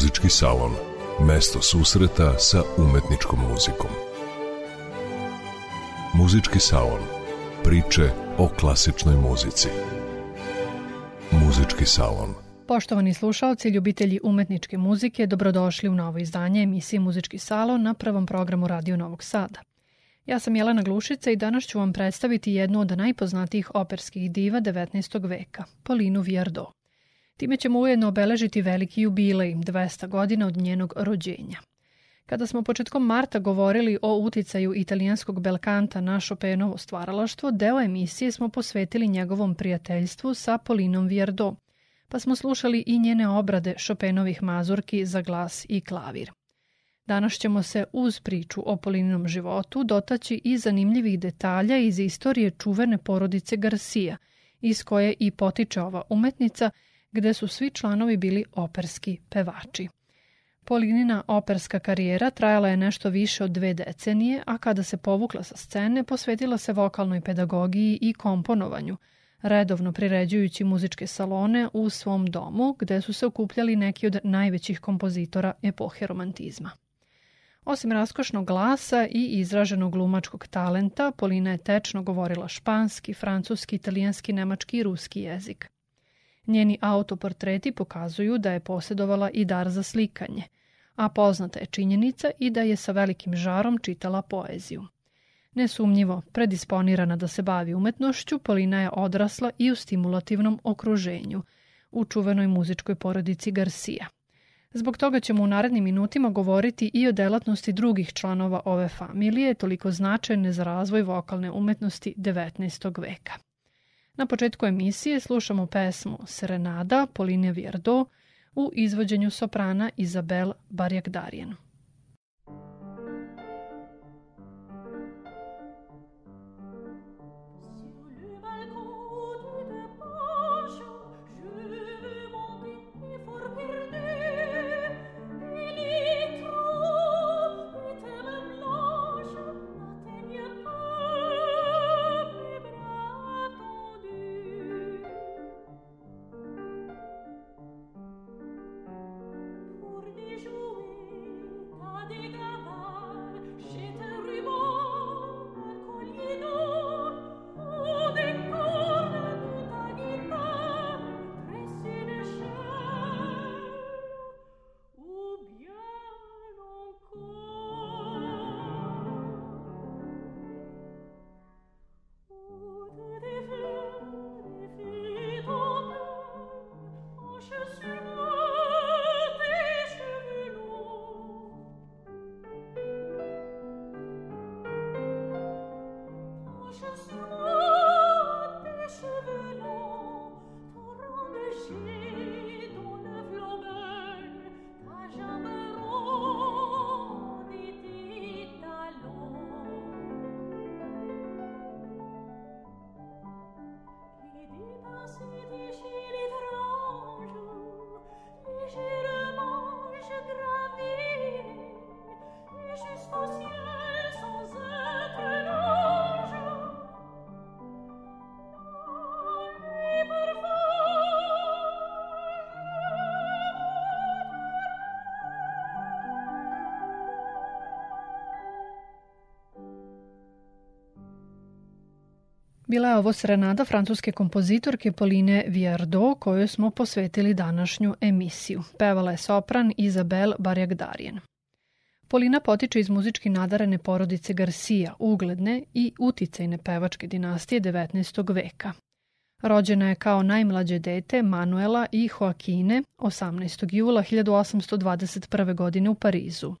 Muzički salon. Mesto susreta sa umetničkom muzikom. Muzički salon. Priče o klasičnoj muzici. Muzički salon. Poštovani slušalci, ljubitelji umetničke muzike, dobrodošli u novo izdanje emisije Muzički salon na prvom programu Radio Novog Sada. Ja sam Jelena Glušica i danas ću vam predstaviti jednu od najpoznatijih operskih diva 19. veka, Polinu Viardot. Time ćemo ujedno obeležiti veliki jubilej, 200 godina od njenog rođenja. Kada smo početkom marta govorili o uticaju italijanskog belkanta na Chopinovo stvaralaštvo, deo emisije smo posvetili njegovom prijateljstvu sa Polinom Viardot, pa smo slušali i njene obrade Chopinovih mazurki za glas i klavir. Danas ćemo se uz priču o Polininom životu dotaći i zanimljivih detalja iz istorije čuvene porodice Garcia, iz koje i potiče ova umetnica, gde su svi članovi bili operski pevači. Polinina operska karijera trajala je nešto više od dve decenije, a kada se povukla sa scene, posvetila se vokalnoj pedagogiji i komponovanju, redovno priređujući muzičke salone u svom domu, gde su se okupljali neki od najvećih kompozitora epohe romantizma. Osim raskošnog glasa i izraženog glumačkog talenta, Polina je tečno govorila španski, francuski, italijanski, nemački i ruski jezik. Njeni autoportreti pokazuju da je posjedovala i dar za slikanje, a poznata je činjenica i da je sa velikim žarom čitala poeziju. Nesumnjivo, predisponirana da se bavi umetnošću, Polina je odrasla i u stimulativnom okruženju, u čuvenoj muzičkoj porodici Garcia – Zbog toga ćemo u narednim minutima govoriti i o delatnosti drugih članova ove familije, toliko značajne za razvoj vokalne umetnosti 19. veka. Na početku emisije slušamo pesmu Serenada Poline Vierdo u izvođenju soprana Izabel Barjakdarijen. Bila je ovo serenada francuske kompozitorke Pauline Viardot kojoj smo posvetili današnju emisiju. Pevala je sopran Izabel Barjagdarijen. Polina potiče iz muzički nadarene porodice Garcia, ugledne i uticajne pevačke dinastije 19. veka. Rođena je kao najmlađe dete Manuela i Joakine 18. jula 1821. godine u Parizu.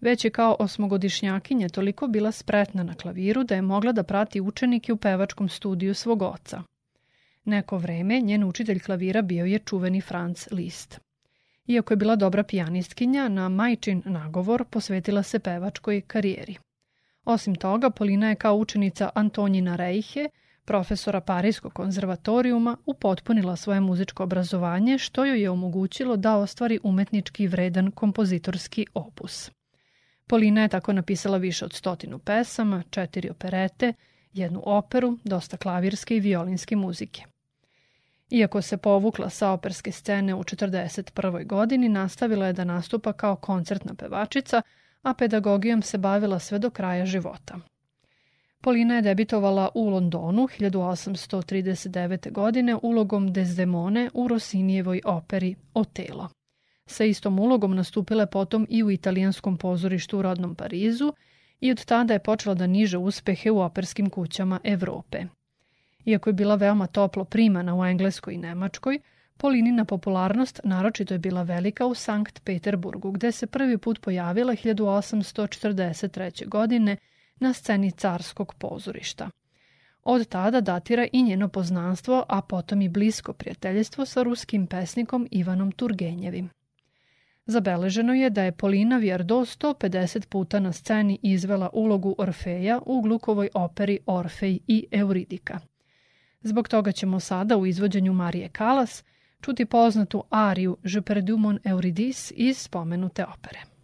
Već je kao osmogodišnjakinja toliko bila spretna na klaviru da je mogla da prati učenike u pevačkom studiju svog oca. Neko vreme njen učitelj klavira bio je čuveni Franz Liszt. Iako je bila dobra pijanistkinja, na majčin nagovor posvetila se pevačkoj karijeri. Osim toga, Polina je kao učenica Antonjina Reiche, profesora Parijskog konzervatorijuma, upotpunila svoje muzičko obrazovanje, što joj je omogućilo da ostvari umetnički vredan kompozitorski opus. Polina je tako napisala više od stotinu pesama, četiri operete, jednu operu, dosta klavirske i violinske muzike. Iako se povukla sa operske scene u 1941. godini, nastavila je da nastupa kao koncertna pevačica, a pedagogijom se bavila sve do kraja života. Polina je debitovala u Londonu 1839. godine ulogom Desdemone u Rosinijevoj operi Otelo. Sa istom ulogom nastupila je potom i u italijanskom pozorištu u rodnom Parizu i od tada je počela da niže uspehe u operskim kućama Evrope. Iako je bila veoma toplo primana u Engleskoj i Nemačkoj, Polinina popularnost naročito je bila velika u Sankt Peterburgu, gde se prvi put pojavila 1843. godine na sceni carskog pozorišta. Od tada datira i njeno poznanstvo, a potom i blisko prijateljstvo sa ruskim pesnikom Ivanom Turgenjevim. Zabeleženo je da je Polina Vjerdo 150 puta na sceni izvela ulogu Orfeja u Glukovoj operi Orfej i Euridika. Zbog toga ćemo sada u izvođenju Marije Kalas čuti poznatu ariju Je perdu mon Euridis iz spomenute opere.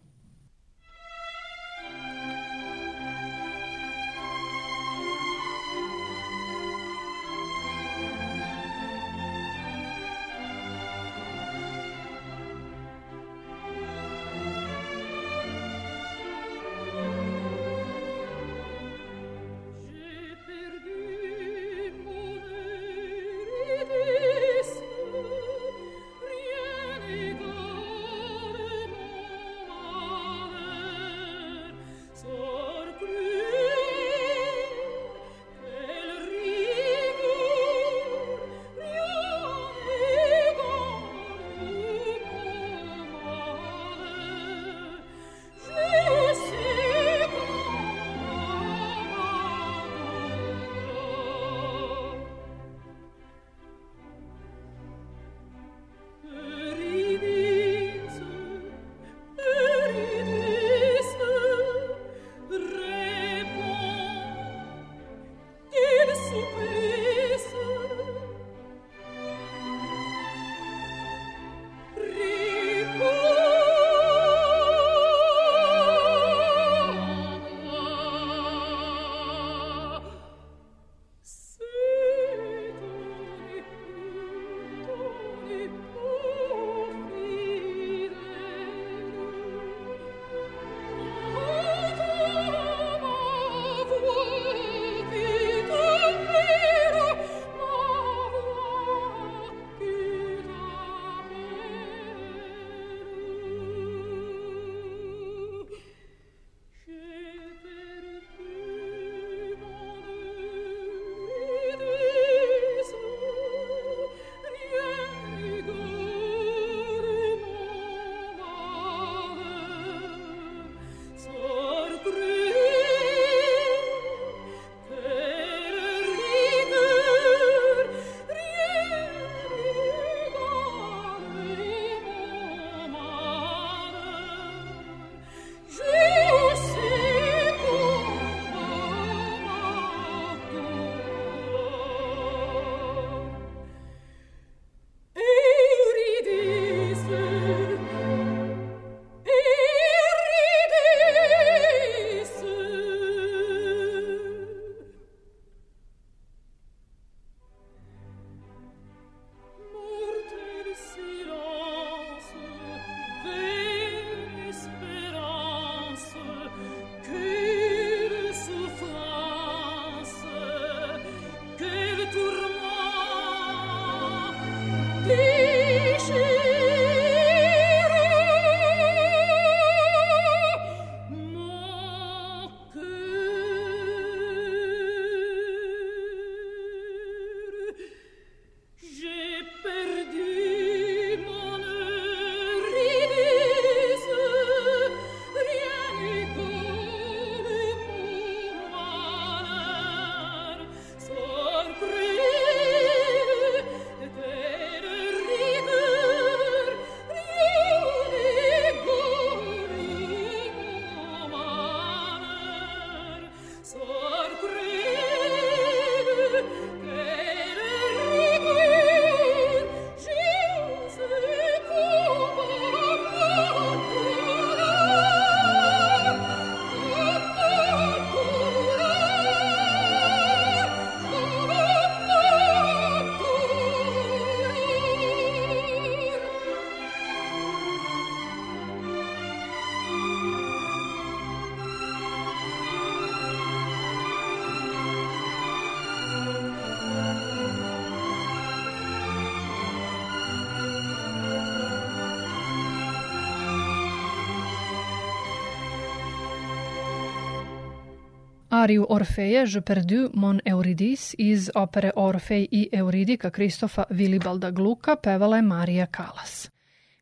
Ariju Orfeje Je perdu mon Euridis iz opere Orfej i Euridika Kristofa Vilibalda Gluka pevala je Marija Kalas.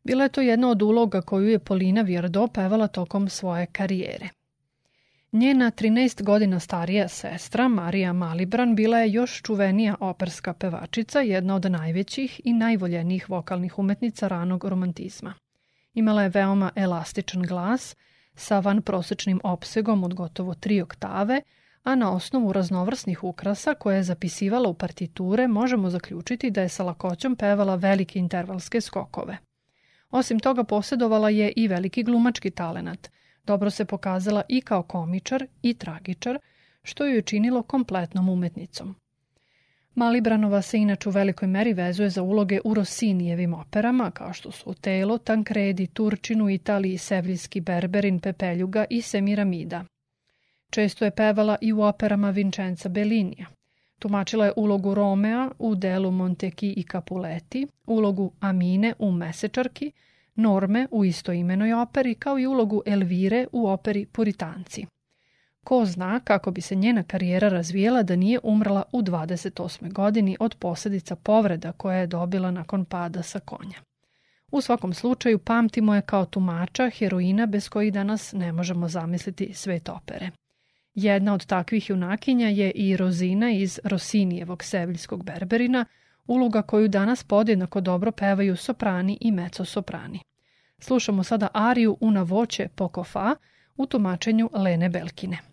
Bila je to jedna od uloga koju je Polina Vjerdo pevala tokom svoje karijere. Njena 13 godina starija sestra, Marija Malibran, bila je još čuvenija operska pevačica, jedna od najvećih i najvoljenijih vokalnih umetnica ranog romantizma. Imala je veoma elastičan glas, sa prosečnim opsegom od gotovo tri oktave, a na osnovu raznovrsnih ukrasa koje je zapisivala u partiture možemo zaključiti da je sa lakoćom pevala velike intervalske skokove. Osim toga posjedovala je i veliki glumački talenat. Dobro se pokazala i kao komičar i tragičar, što ju je činilo kompletnom umetnicom. Malibranova se inače u velikoj meri vezuje za uloge u Rosinijevim operama, kao što su Otelo, Tankredi, Turčinu, Italiji, Sevljski, Berberin, Pepeljuga i Semiramida. Često je pevala i u operama Vincenza Bellinija. Tumačila je ulogu Romea u delu Monteki i Capuleti, ulogu Amine u Mesečarki, Norme u istoimenoj operi, kao i ulogu Elvire u operi Puritanci. Ko zna kako bi se njena karijera razvijela da nije umrla u 28. godini od posljedica povreda koje je dobila nakon pada sa konja. U svakom slučaju pamtimo je kao tumača heroina bez kojih danas ne možemo zamisliti svet opere. Jedna od takvih junakinja je i Rozina iz Rosinijevog seviljskog berberina, uloga koju danas podjednako dobro pevaju soprani i meco-soprani. Slušamo sada ariju Una voće pokofa u tumačenju Lene Belkine.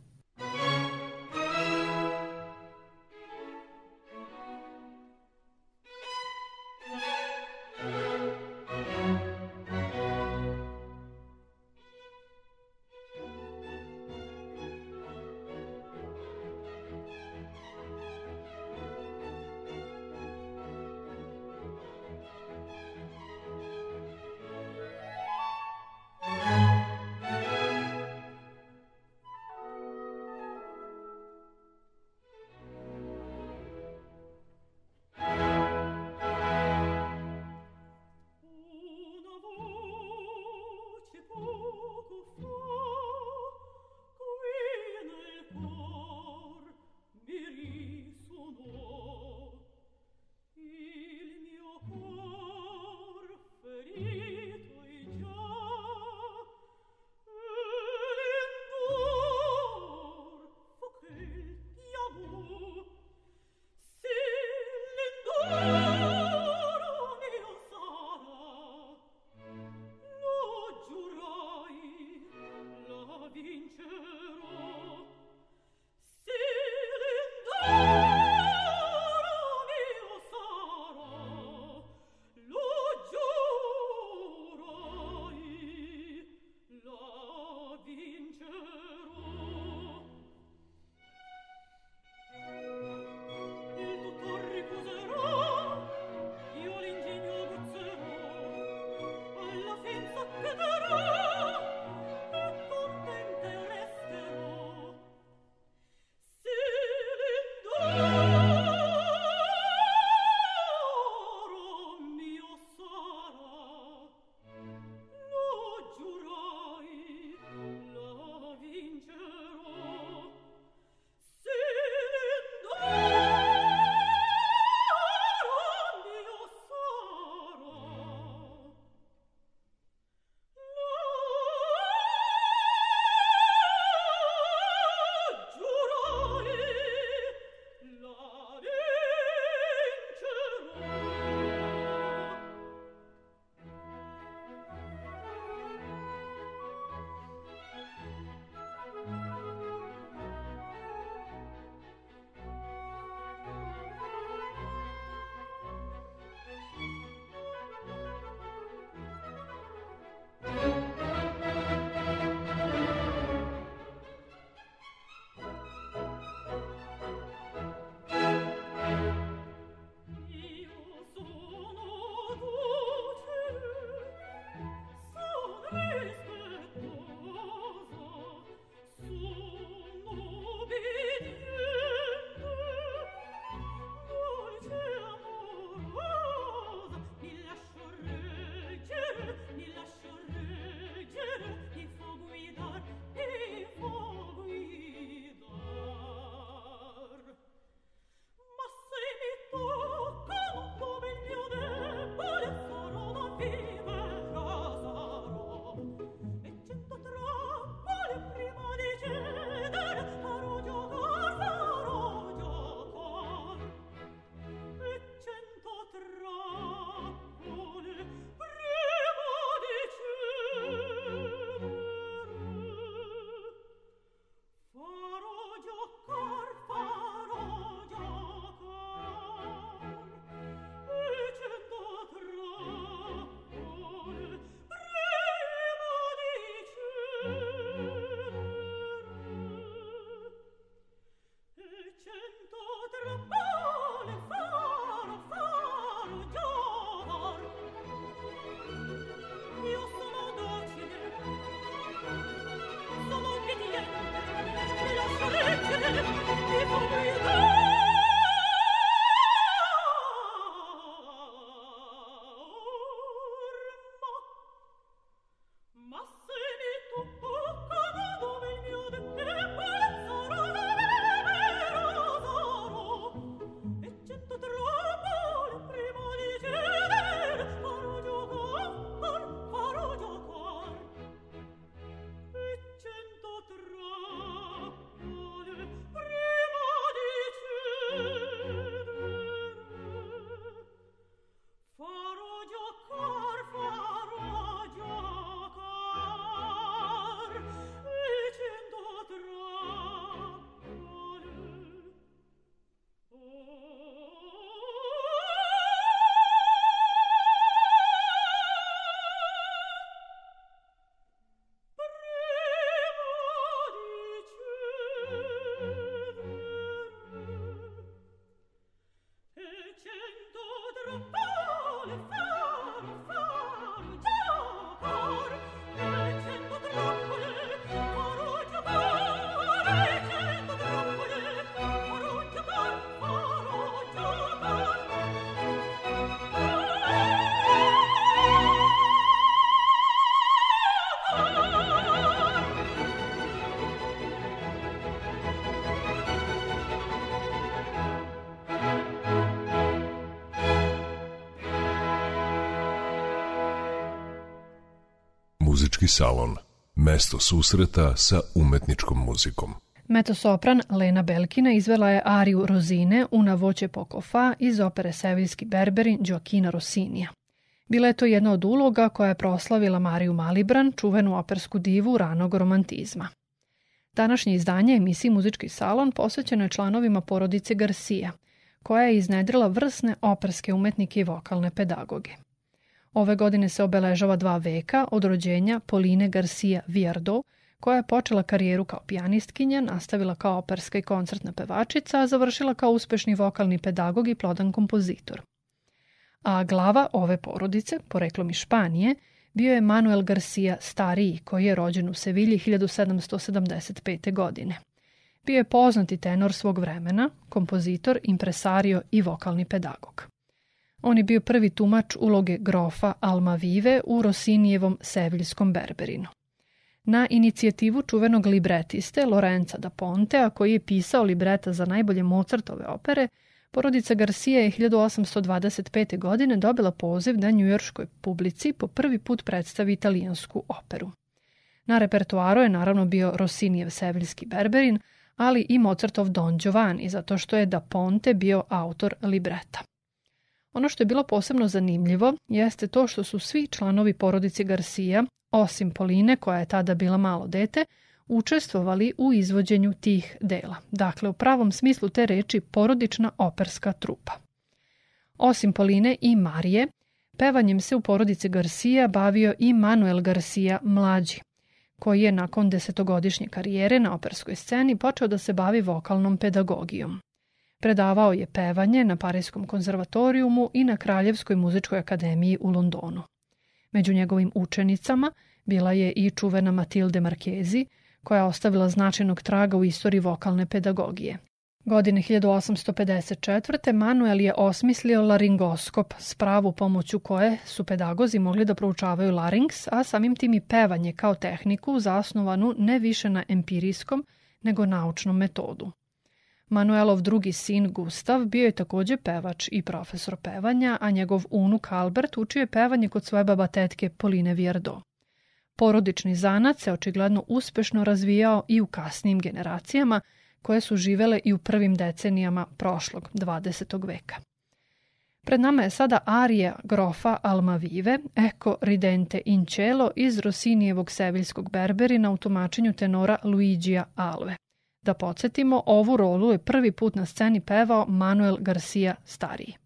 Salon. Mesto susreta sa umetničkom muzikom. Metosopran Lena Belkina izvela je ariju Rozine Una voće poco fa iz opere Seviljski berberin Joaquina Rossinija. Bila je to jedna od uloga koja je proslavila Mariju Malibran, čuvenu opersku divu ranog romantizma. Današnje izdanje emisiji Muzički salon posvećeno je članovima porodice Garcia, koja je iznedrila vrsne operske umetnike i vokalne pedagoge. Ove godine se obeležava dva veka od rođenja Poline Garcia Viardo, koja je počela karijeru kao pijanistkinja, nastavila kao operska i koncertna pevačica, a završila kao uspešni vokalni pedagog i plodan kompozitor. A glava ove porodice, poreklom iz Španije, bio je Manuel Garcia stariji, koji je rođen u Sevilji 1775. godine. Bio je poznati tenor svog vremena, kompozitor, impresario i vokalni pedagog. On je bio prvi tumač uloge grofa Almavive u Rosinijevom seviljskom berberinu. Na inicijativu čuvenog libretiste Lorenza da Pontea, koji je pisao libreta za najbolje Mozartove opere, porodica Garcia je 1825. godine dobila poziv da njujorškoj publici po prvi put predstavi italijansku operu. Na repertoaru je naravno bio Rossinijev seviljski berberin, ali i Mozartov Don Giovanni, zato što je da Ponte bio autor libreta. Ono što je bilo posebno zanimljivo jeste to što su svi članovi porodice Garcia, osim Poline koja je tada bila malo dete, učestvovali u izvođenju tih dela. Dakle, u pravom smislu te reči porodična operska trupa. Osim Poline i Marije, pevanjem se u porodici Garcia bavio i Manuel Garcia mlađi, koji je nakon desetogodišnje karijere na operskoj sceni počeo da se bavi vokalnom pedagogijom. Predavao je pevanje na Parijskom konzervatorijumu i na Kraljevskoj muzičkoj akademiji u Londonu. Među njegovim učenicama bila je i čuvena Matilde Markezi, koja je ostavila značajnog traga u istoriji vokalne pedagogije. Godine 1854. Manuel je osmislio laringoskop, spravu pomoću koje su pedagozi mogli da proučavaju larynx, a samim tim i pevanje kao tehniku zasnovanu ne više na empirijskom, nego naučnom metodu. Manuelov drugi sin Gustav bio je takođe pevač i profesor pevanja, a njegov unuk Albert učio je pevanje kod svoje baba tetke Poline Viardo. Porodični zanat se očigledno uspešno razvijao i u kasnijim generacijama, koje su živele i u prvim decenijama prošlog 20. veka. Pred nama je sada arija grofa Almavive, Eko ridente in cielo iz Rosinijevog seviljskog berberina u tumačenju tenora Luigija Alve. Da podsjetimo, ovu rolu je prvi put na sceni pevao Manuel Garcia Stariji.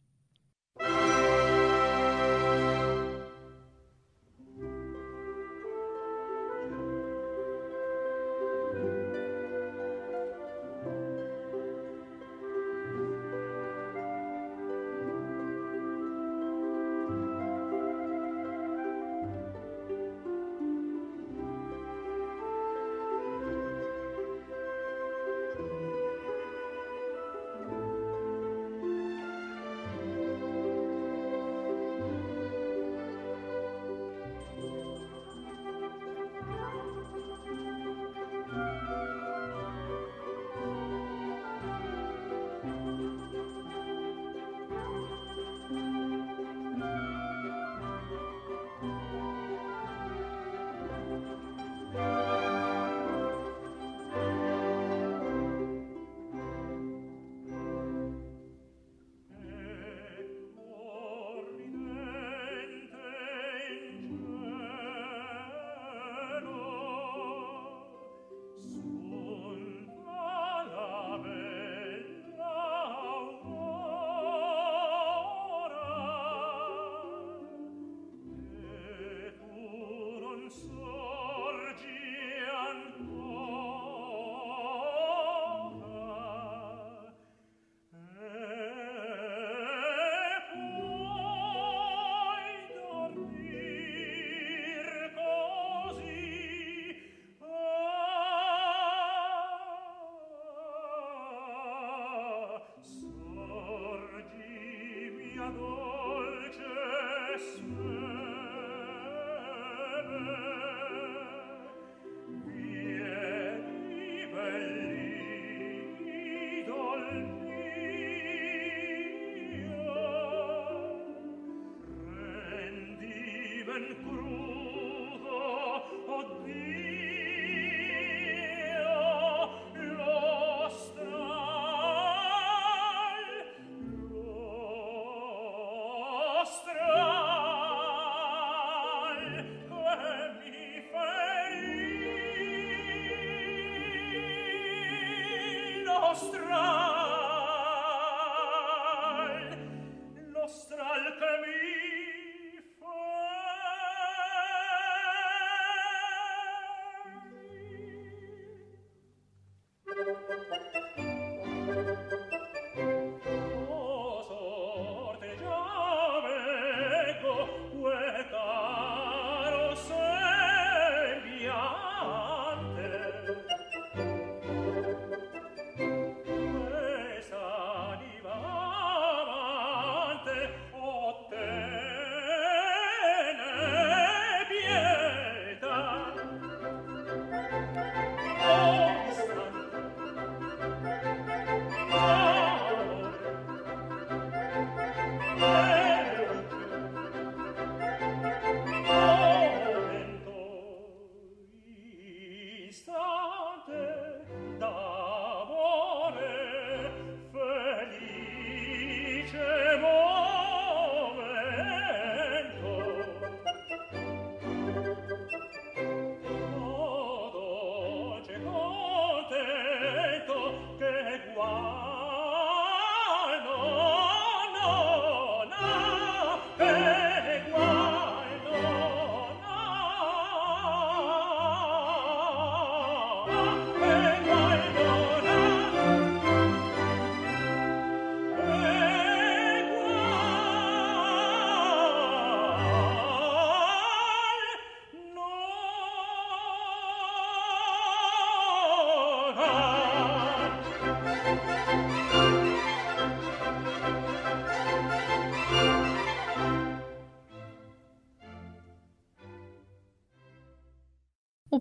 al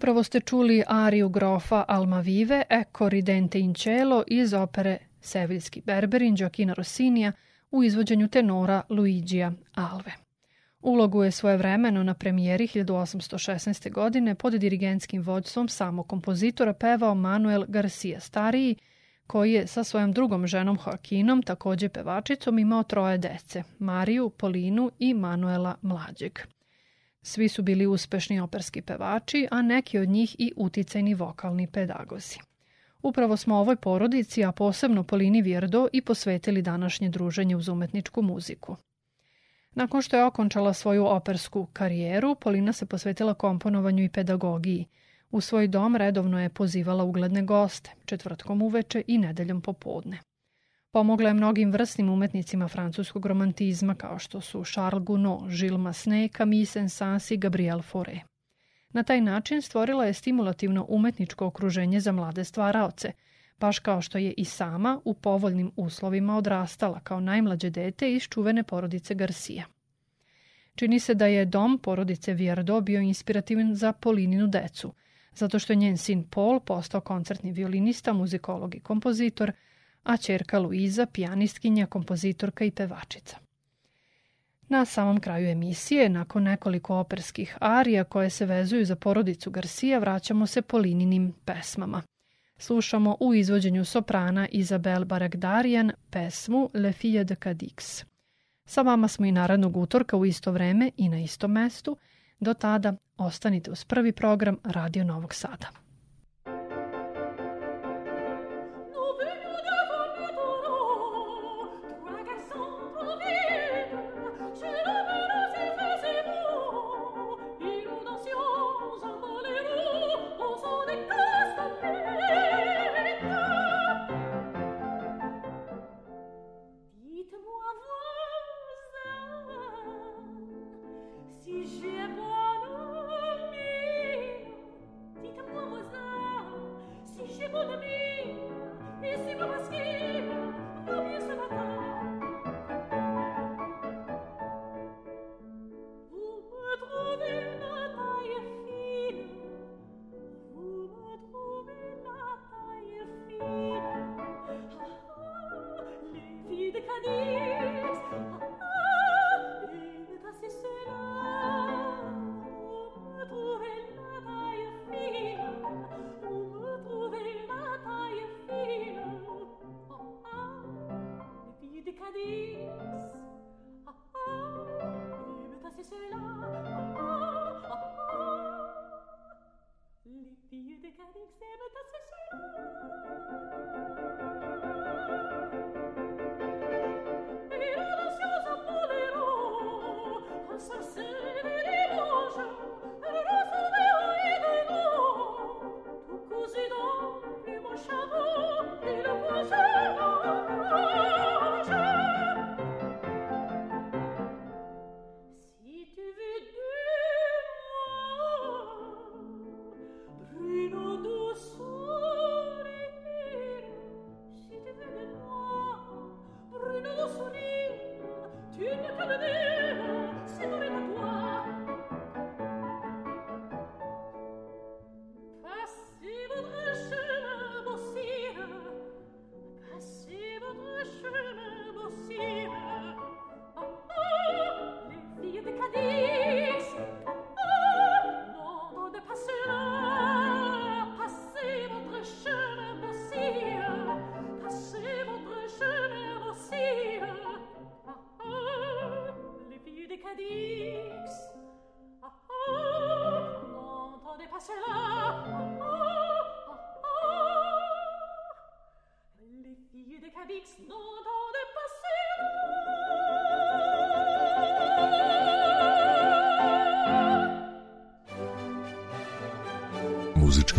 Upravo ste čuli ariju grofa Almavive, Ecco ridente in cielo iz opere Seviljski berberin Gioacchina Rossinija u izvođenju tenora Luigija Alve. Ulogu je svojevremeno na premijeri 1816. godine pod dirigentskim vođstvom samog kompozitora pevao Manuel Garcia Stariji, koji je sa svojom drugom ženom Joaquinom, takođe pevačicom, imao troje dece, Mariju, Polinu i Manuela Mlađeg. Svi su bili uspešni operski pevači, a neki od njih i uticajni vokalni pedagozi. Upravo smo ovoj porodici, a posebno Polini Vjerdo, i posvetili današnje druženje uz umetničku muziku. Nakon što je okončala svoju opersku karijeru, Polina se posvetila komponovanju i pedagogiji. U svoj dom redovno je pozivala ugledne goste, četvrtkom uveče i nedeljom popodne. Pomogla je mnogim vrsnim umetnicima francuskog romantizma kao što su Charles Gounod, Gilles Massenet, Camille Saint-Saëns i Gabriel Fauré. Na taj način stvorila je stimulativno umetničko okruženje za mlade stvaraoce, baš kao što je i sama u povoljnim uslovima odrastala kao najmlađe dete iz čuvene porodice Garcia. Čini se da je dom porodice Vierdo bio inspirativan za Polininu decu, zato što je njen sin Paul postao koncertni violinista, muzikolog i kompozitor, a čerka Luiza pijanistkinja, kompozitorka i pevačica. Na samom kraju emisije, nakon nekoliko operskih arija koje se vezuju za porodicu Garcia, vraćamo se Polininim pesmama. Slušamo u izvođenju soprana Izabel Baragdarian pesmu Le Fille de Cadix. Sa vama smo i narednog utorka u isto vreme i na istom mestu. Do tada ostanite uz prvi program Radio Novog Sada.